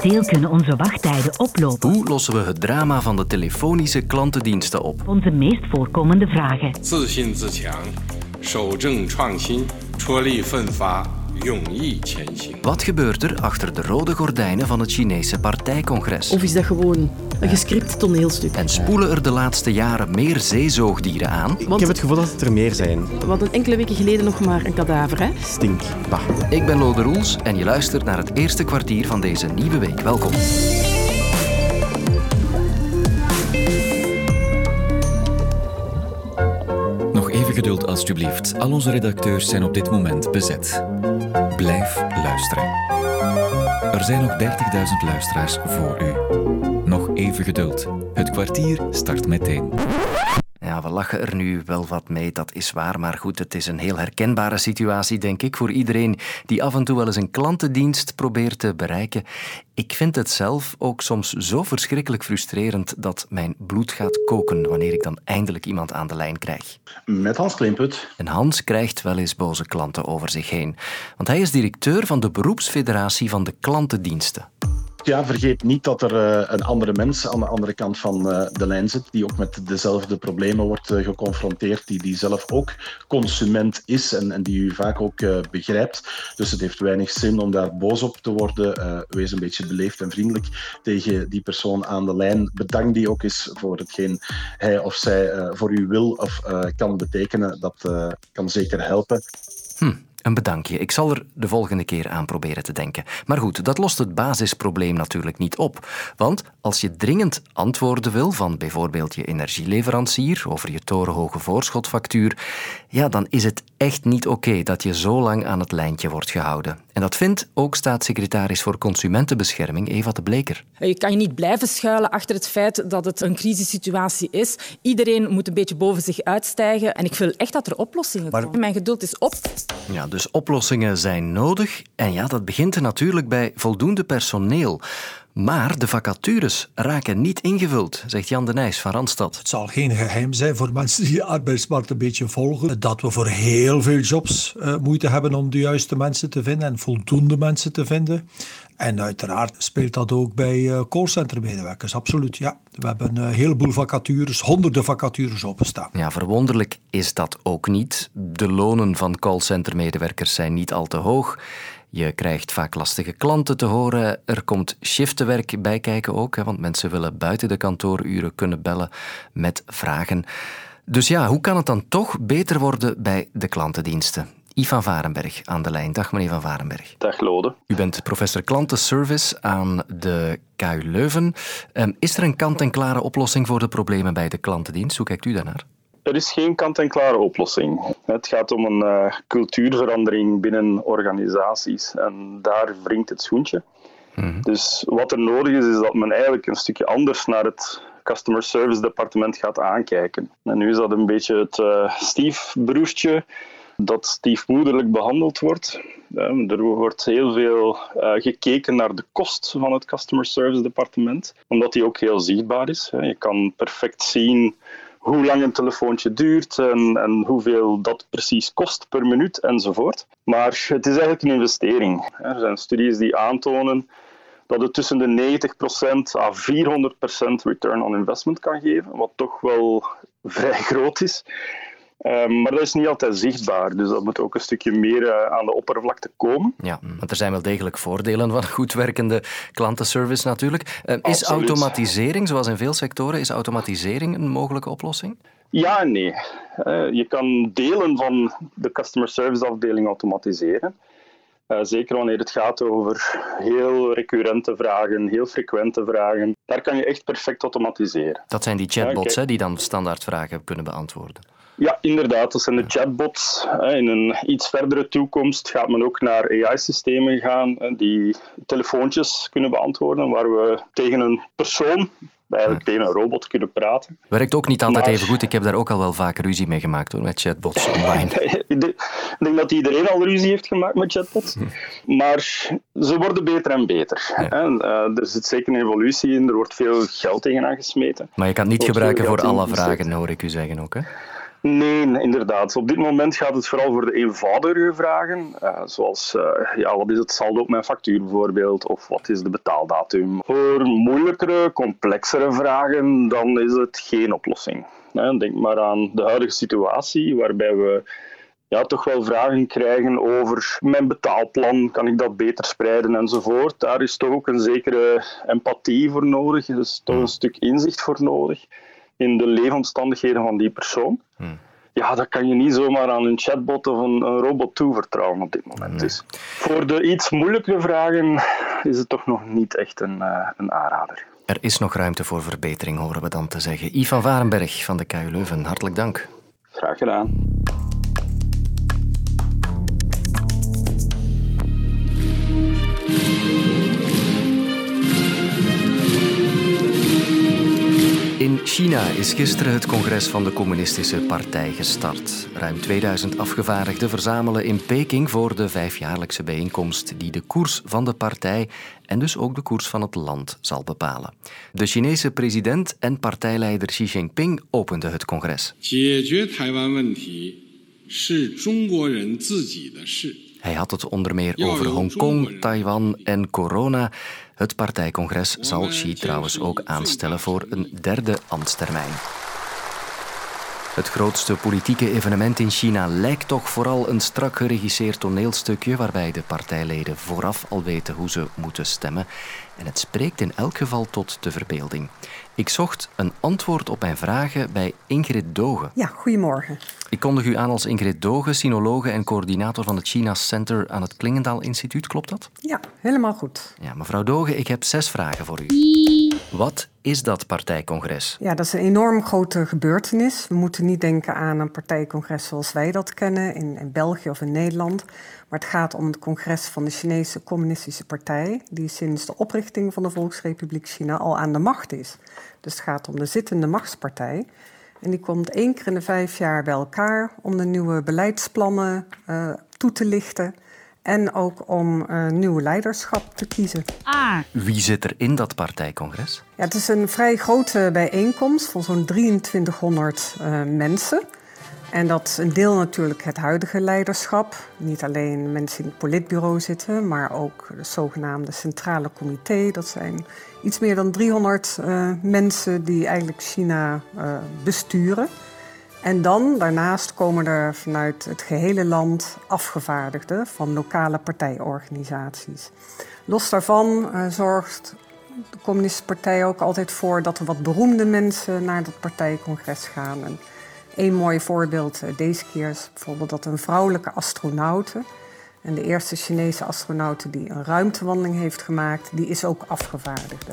Momenteel kunnen onze wachttijden oplopen. Hoe lossen we het drama van de telefonische klantendiensten op? Onze meest voorkomende vragen. 自信自强，守正创新，出力奋发，勇毅前行。 Wat gebeurt er achter de rode gordijnen van het Chinese partijcongres? Of is dat gewoon een gescript toneelstuk? En spoelen er de laatste jaren meer zeezoogdieren aan? Ik heb het gevoel dat het er meer zijn. We hadden enkele weken geleden nog maar een kadaver, hè? Stink. Bah. Ik ben Lode Roels en je luistert naar het eerste kwartier van deze nieuwe week. Welkom. Nog even geduld alstublieft. Al onze redacteurs zijn op dit moment bezet. Blijf luisteren. Er zijn nog 30.000 luisteraars voor u. Nog even geduld. Het kwartier start meteen. Lachen er nu wel wat mee, dat is waar. Maar goed, het is een heel herkenbare situatie, denk ik, voor iedereen die af en toe wel eens een klantendienst probeert te bereiken. Ik vind het zelf ook soms zo verschrikkelijk frustrerend dat mijn bloed gaat koken wanneer ik dan eindelijk iemand aan de lijn krijg. Met Hans Klimput. En Hans krijgt wel eens boze klanten over zich heen. Want hij is directeur van de beroepsfederatie van de klantendiensten. Ja, vergeet niet dat er eh, een andere mens aan de andere kant van eh, de lijn zit, die ook met dezelfde problemen wordt eh, geconfronteerd, die, die zelf ook consument is en, en die u vaak ook begrijpt. Dus het heeft weinig zin om daar boos op te worden. Wees een beetje beleefd en vriendelijk tegen die persoon aan de lijn. Bedank die ook eens voor hetgeen hij of zij voor u wil of kan betekenen. Dat kan zeker helpen. Hm, een bedankje. Ik zal er de volgende keer aan proberen te denken. Maar goed, dat lost het basisprobleem natuurlijk niet op. Want als je dringend antwoorden wil van bijvoorbeeld je energieleverancier over je torenhoge voorschotfactuur, ja, dan is het echt niet oké dat je zo lang aan het lijntje wordt gehouden. En dat vindt ook staatssecretaris voor Consumentenbescherming Eva de Bleker. Je kan je niet blijven schuilen achter het feit dat het een crisissituatie is. Iedereen moet een beetje boven zich uitstijgen. En ik wil echt dat er oplossingen komen. Mijn geduld is op. Ja, dus oplossingen zijn nodig. En ja, dat begint er natuurlijk bij voldoende personeel. Maar de vacatures raken niet ingevuld, zegt Jan de Nijs van Randstad. Het zal geen geheim zijn voor mensen die de arbeidsmarkt een beetje volgen, dat we voor heel veel jobs uh, moeite hebben om de juiste mensen te vinden en voldoende mensen te vinden. En uiteraard speelt dat ook bij uh, callcentermedewerkers, absoluut. Ja. We hebben een heleboel vacatures, honderden vacatures openstaan. Ja, verwonderlijk is dat ook niet. De lonen van callcentermedewerkers zijn niet al te hoog. Je krijgt vaak lastige klanten te horen. Er komt shiftenwerk bij kijken ook, want mensen willen buiten de kantooruren kunnen bellen met vragen. Dus ja, hoe kan het dan toch beter worden bij de klantendiensten? Yves van Varenberg aan de lijn. Dag meneer van Varenberg. Dag Lode. U bent professor klantenservice aan de KU Leuven. Um, is er een kant-en-klare oplossing voor de problemen bij de klantendienst? Hoe kijkt u daarnaar? Er is geen kant-en-klare oplossing. Het gaat om een uh, cultuurverandering binnen organisaties en daar wringt het schoentje. Mm-hmm. Dus wat er nodig is, is dat men eigenlijk een stukje anders naar het customer service departement gaat aankijken. En nu is dat een beetje het uh, stiefbroertje dat stiefmoederlijk behandeld wordt. Uh, er wordt heel veel uh, gekeken naar de kost van het customer service departement, omdat die ook heel zichtbaar is. Je kan perfect zien hoe lang een telefoontje duurt en, en, hoeveel dat precies kost per minuut enzovoort. Maar het is eigenlijk een investering. Er zijn studies die aantonen dat het tussen de 90% à 400% return on investment kan geven, wat toch wel vrij groot is. Um, maar dat is niet altijd zichtbaar, dus dat moet ook een stukje meer uh, aan de oppervlakte komen. Ja, want er zijn wel degelijk voordelen van goed werkende klantenservice natuurlijk. Uh, is automatisering, zoals in veel sectoren, is automatisering een mogelijke oplossing? Ja en nee. Uh, je kan delen van de customer service afdeling automatiseren. Uh, zeker wanneer het gaat over heel recurrente vragen, heel frequente vragen. Daar kan je echt perfect automatiseren. Dat zijn die chatbots ja, hè, die dan standaard vragen kunnen beantwoorden. Ja, inderdaad. Dat zijn de chatbots. In een iets verdere toekomst gaat men ook naar AI-systemen gaan die telefoontjes kunnen beantwoorden, waar we tegen een persoon eigenlijk tegen een robot kunnen praten. Werkt ook niet altijd maar... even goed. Ik heb daar ook al wel vaak ruzie mee gemaakt hoor, met chatbots online. ik denk dat iedereen al ruzie heeft gemaakt met chatbots. Maar ze worden beter en beter. Ja. En, uh, er zit zeker een evolutie in. Er wordt veel geld tegenaan gesmeten. Maar je kan het niet gebruiken voor alle vragen, hoor ik u zeggen ook. Hè? Nee, inderdaad. Op dit moment gaat het vooral voor de eenvoudige vragen, uh, zoals uh, ja, wat is het saldo op mijn factuur bijvoorbeeld, of wat is de betaaldatum. Voor moeilijkere, complexere vragen, dan is het geen oplossing. Denk maar aan de huidige situatie, waarbij we ja, toch wel vragen krijgen over mijn betaalplan, kan ik dat beter spreiden enzovoort. Daar is toch ook een zekere empathie voor nodig, er is toch een stuk inzicht voor nodig in de leefomstandigheden van die persoon. Hmm. Ja, dat kan je niet zomaar aan een chatbot of een, een robot toevertrouwen op dit moment. Dus voor de iets moeilijkere vragen is het toch nog niet echt een, uh, een aanrader. Er is nog ruimte voor verbetering, horen we dan te zeggen. Yves van Varenberg van de KU Leuven, hartelijk dank. Graag gedaan. China is gisteren het congres van de Communistische Partij gestart. Ruim 2000 afgevaardigden verzamelen in Peking voor de vijfjaarlijkse bijeenkomst die de koers van de partij en dus ook de koers van het land zal bepalen. De Chinese president en partijleider Xi Jinping opende het congres. Hij had het onder meer over Hongkong, Taiwan en corona. Het partijcongres zal Xi trouwens ook aanstellen voor een derde ambtstermijn. Het grootste politieke evenement in China lijkt toch vooral een strak geregisseerd toneelstukje waarbij de partijleden vooraf al weten hoe ze moeten stemmen. En het spreekt in elk geval tot de verbeelding. Ik zocht een antwoord op mijn vragen bij Ingrid Dogen. Ja, goedemorgen. Ik kondig u aan als Ingrid Dogen, sinologe en coördinator van het China Center aan het Klingendaal Instituut. Klopt dat? Ja, helemaal goed. Ja, mevrouw Dogen, ik heb zes vragen voor u. Wat is dat partijcongres? Ja, dat is een enorm grote gebeurtenis. We moeten niet denken aan een partijcongres zoals wij dat kennen in, in België of in Nederland. Maar het gaat om het congres van de Chinese Communistische Partij, die sinds de oprichting van de Volksrepubliek China al aan de macht is. Dus het gaat om de zittende machtspartij. En die komt één keer in de vijf jaar bij elkaar om de nieuwe beleidsplannen uh, toe te lichten. En ook om uh, nieuw leiderschap te kiezen. Ah. Wie zit er in dat partijcongres? Ja, het is een vrij grote bijeenkomst van zo'n 2300 uh, mensen. En dat is een deel natuurlijk het huidige leiderschap. Niet alleen mensen in het politbureau zitten, maar ook de zogenaamde centrale comité. Dat zijn iets meer dan 300 uh, eh, mensen die eigenlijk China uh, besturen. En dan daarnaast komen er vanuit het gehele land afgevaardigden van lokale partijorganisaties. Los daarvan uh, zorgt de Communistische Partij ook altijd voor dat er wat beroemde mensen naar dat partijcongres gaan. En een mooi voorbeeld eh, deze keer is bijvoorbeeld dat een vrouwelijke astronaute, en de eerste Chinese astronaute die een ruimtewandeling heeft gemaakt, die is ook afgevaardigde.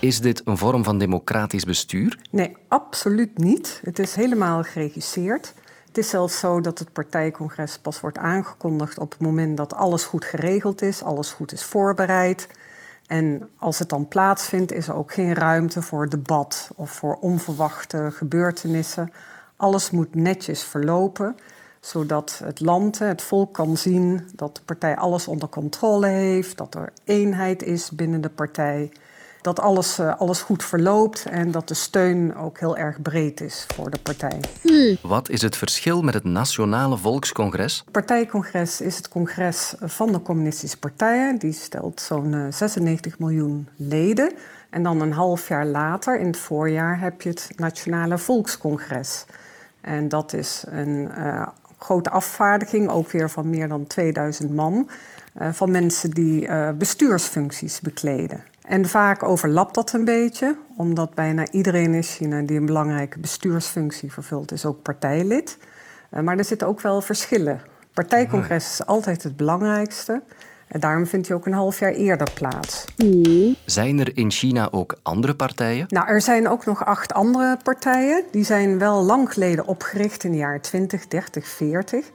Is dit een vorm van democratisch bestuur? Nee, absoluut niet. Het is helemaal geregisseerd. Het is zelfs zo dat het partijcongres pas wordt aangekondigd op het moment dat alles goed geregeld is, alles goed is voorbereid. En als het dan plaatsvindt, is er ook geen ruimte voor debat of voor onverwachte gebeurtenissen. Alles moet netjes verlopen, zodat het land, het volk kan zien dat de partij alles onder controle heeft, dat er eenheid is binnen de partij, dat alles, eh, alles goed verloopt en dat de steun ook heel erg breed is voor de partij. Wat is het verschil met het Nationale Volkscongres? Het partijcongres is het congres van de communistische partijen. Die stelt zo'n 96 eh, miljoen leden. En dan een half jaar later, in het voorjaar, heb je het Nationale Volkscongres. En dat is een uh, grote afvaardiging, ook weer van meer dan 2000 man, uh, van mensen die uh, bestuursfuncties bekleden. En vaak overlapt dat een beetje, omdat bijna iedereen in China die een belangrijke bestuursfunctie vervult, is ook partijlid. maar er zitten ook wel verschillen. Partijcongres is altijd het belangrijkste. En daarom vindt hij ook een half jaar eerder plaats. Zijn er in China ook andere partijen? Nou, er zijn ook nog acht andere partijen. Die zijn wel lang geleden opgericht in de jaren 20, 30, 40.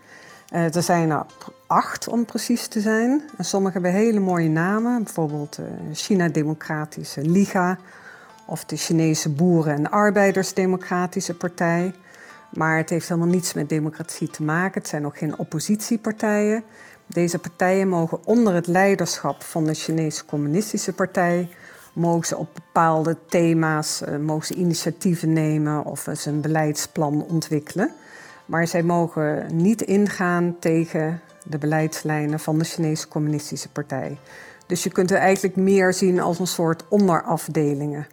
Uh, er zijn er acht om precies te zijn. En sommige hebben hele mooie namen. Bijvoorbeeld de China Democratische Liga of de Chinese Boeren- en Arbeidersdemocratische Partij. Maar het heeft helemaal niets met democratie te maken. Het zijn ook geen oppositiepartijen. Deze partijen mogen onder het leiderschap van de Chinese Communistische Partij mogen ze op bepaalde thema's uh, mogen ze initiatieven nemen of ze een beleidsplan ontwikkelen. Maar zij mogen niet ingaan tegen de beleidslijnen van de Chinese Communistische Partij. Dus je kunt het eigenlijk meer zien als een soort onderafdelingen.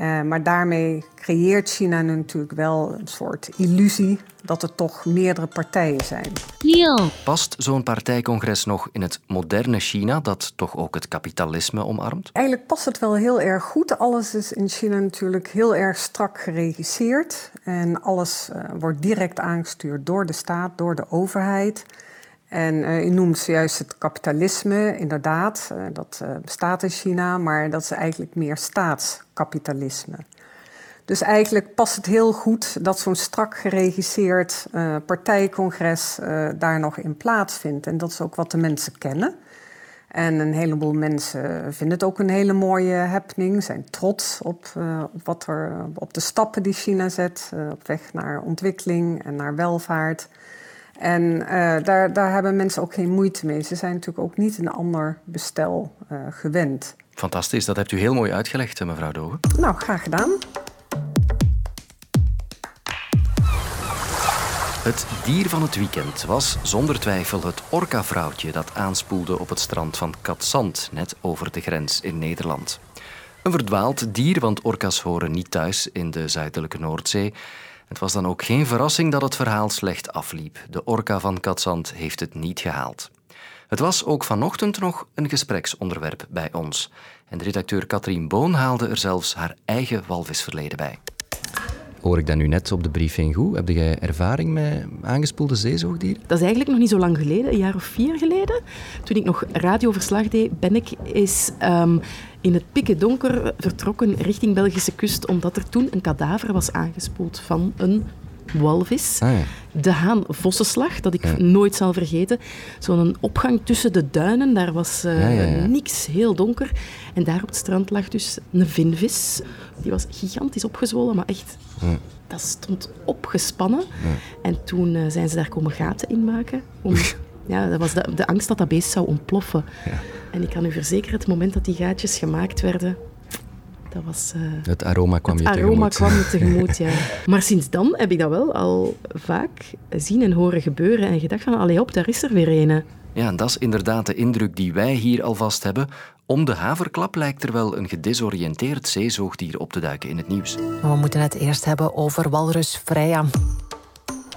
Uh, maar daarmee creëert China natuurlijk wel een soort illusie dat er toch meerdere partijen zijn. Past zo'n partijcongres nog in het moderne China, dat toch ook het kapitalisme omarmt? Eigenlijk past het wel heel erg goed. Alles is in China natuurlijk heel erg strak geregisseerd. En alles uh, wordt direct aangestuurd door de staat, door de overheid. En uh, u noemt zojuist het kapitalisme, inderdaad, uh, dat uh, bestaat in China, maar dat is eigenlijk meer staatskapitalisme. Dus eigenlijk past het heel goed dat zo'n strak geregisseerd partijcongres daar nog in plaatsvindt. En dat is ook wat de mensen kennen. En een heleboel mensen vinden het ook een hele mooie happening, zijn trots op, op, wat er, op de stappen die China zet, op weg naar ontwikkeling en naar welvaart. En uh, daar, daar hebben mensen ook geen moeite mee. Ze zijn natuurlijk ook niet een ander bestel uh, gewend. Fantastisch, dat hebt u heel mooi uitgelegd, eh, mevrouw Dogen. Nou, graag gedaan. Het dier van het weekend was zonder twijfel het orka-vrouwtje dat aanspoelde op het strand van Katzand, net over de grens in Nederland. Een verdwaald dier, want orka's horen niet thuis in de zuidelijke Noordzee. Het was dan ook geen verrassing dat het verhaal slecht afliep. De orka van Katzand heeft het niet gehaald. Het was ook vanochtend nog een gespreksonderwerp bij ons. En de redacteur Katrien Boon haalde er zelfs haar eigen walvisverleden bij. Hoor ik dat nu net op de briefing goed? Heb jij ervaring met aangespoelde zeezoogdieren? Dat is eigenlijk nog niet zo lang geleden, een jaar of vier geleden. Toen ik nog radioverslag deed, ben ik eens um, in het pikke donker vertrokken richting Belgische kust, omdat er toen een kadaver was aangespoeld van een walvis. Ah, ja. De Haan-Vossenslag, dat ik ja. nooit zal vergeten. Zo'n opgang tussen de duinen, daar was uh, ja, niks, heel donker. En daar op het strand lag dus een vinvis. Die was gigantisch opgezwollen, maar echt... Dat stond opgespannen. En toen uh, zijn ze daar komen gaten in maken. Om, ja, dat was de, de, angst dat dat beest zou ontploffen. En ik kan u verzekeren, het moment dat die gaatjes gemaakt werden, dat was, uh, het aroma kwam het je aroma tegemoet. kwam je tegemoet, ja. Maar sinds dan heb ik dat wel al vaak zien en horen gebeuren en gedacht van, allee op, daar is er weer een. Ja, en dat is inderdaad de indruk die wij hier alvast hebben. Om de haverklap lijkt er wel een gedesoriënteerd zeezoogdier op te duiken in het nieuws. We moeten het eerst hebben over walrus Freya.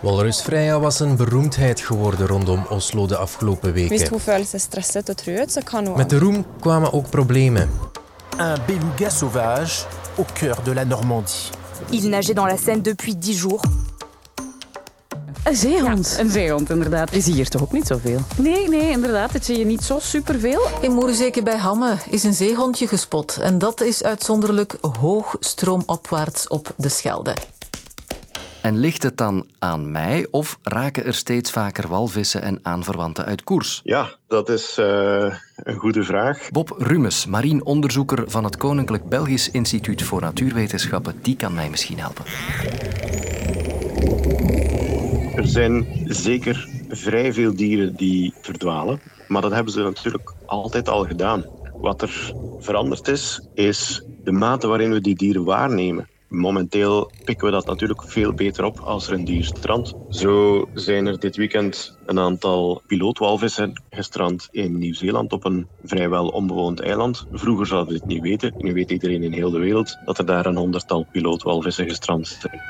Walrus Freya was een beroemdheid geworden rondom Oslo de afgelopen weken. Wist hoeveel ze stress zit het eruit, ze kan Met de roem kwamen ook problemen. Un beluga sauvage au cœur de la Normandie. Il nageait dans la Seine depuis dix jours. Een zeehond. Ja, een zeehond, inderdaad. Je ziet hier toch ook niet zoveel? Nee, nee, inderdaad. Dat zie je niet zo superveel. In Moerzeke bij Hamme is een zeehondje gespot. En dat is uitzonderlijk hoog stroomopwaarts op de Schelde. En ligt het dan aan mij of raken er steeds vaker walvissen en aanverwanten uit koers? Ja, dat is uh, een goede vraag. Bob Rumes, marineonderzoeker van het Koninklijk Belgisch Instituut voor Natuurwetenschappen, die kan mij misschien helpen. Er zijn zeker vrij veel dieren die verdwalen, maar dat hebben ze natuurlijk altijd al gedaan. Wat er veranderd is, is de mate waarin we die dieren waarnemen. Momenteel pikken we dat natuurlijk veel beter op als er een dier strandt. Zo zijn er dit weekend een aantal pilootwalvissen gestrand in Nieuw-Zeeland op een vrijwel onbewoond eiland. Vroeger zouden we dit niet weten. Nu weet iedereen in heel de wereld dat er daar een honderdtal pilootwalvissen gestrand zijn.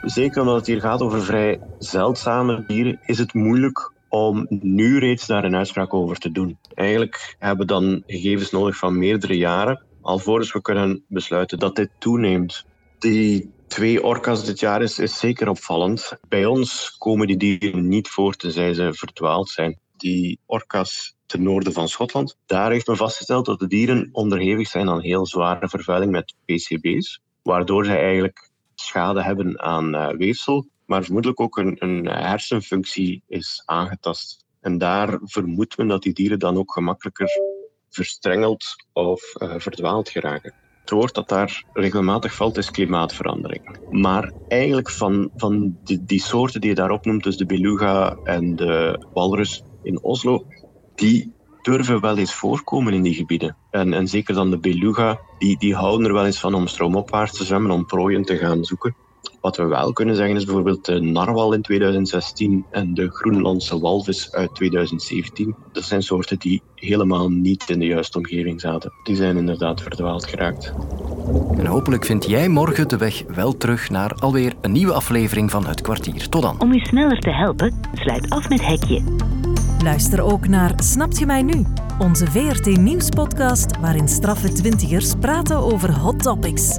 Zeker omdat het hier gaat over vrij zeldzame dieren, is het moeilijk om nu reeds daar een uitspraak over te doen. Eigenlijk hebben we dan gegevens nodig van meerdere jaren, alvorens we kunnen besluiten dat dit toeneemt. Die twee orka's dit jaar is, is zeker opvallend. Bij ons komen die dieren niet voor tenzij ze verdwaald zijn. Die orka's ten noorden van Schotland, daar heeft men vastgesteld dat de dieren onderhevig zijn aan heel zware vervuiling met PCB's, waardoor zij eigenlijk schade hebben aan uh, weefsel, maar vermoedelijk ook een, een hersenfunctie is aangetast. En daar vermoedt men dat die dieren dan ook gemakkelijker verstrengeld of uh, verdwaald geraken. Het woord dat daar regelmatig valt is klimaatverandering. Maar eigenlijk van, van die, die soorten die je daar opnoemt, dus de beluga en de walrus in Oslo, die durven wel eens voorkomen in die gebieden. En, en zeker dan de beluga, die, die houden er wel eens van om stroomopwaarts te zwemmen, om prooien te gaan zoeken. Wat we wel kunnen zeggen is bijvoorbeeld de narwal in 2016 en de Groenlandse walvis uit 2017. Dat zijn soorten die helemaal niet in de juiste omgeving zaten. Die zijn inderdaad verdwaald geraakt. En hopelijk vind jij morgen de weg wel terug naar alweer een nieuwe aflevering van Het Kwartier. Tot dan. Om u sneller te helpen, sluit af met Hekje. Luister ook naar Snapt je mij nu? Onze VRT Nieuws-podcast waarin straffe twintigers praten over hot topics.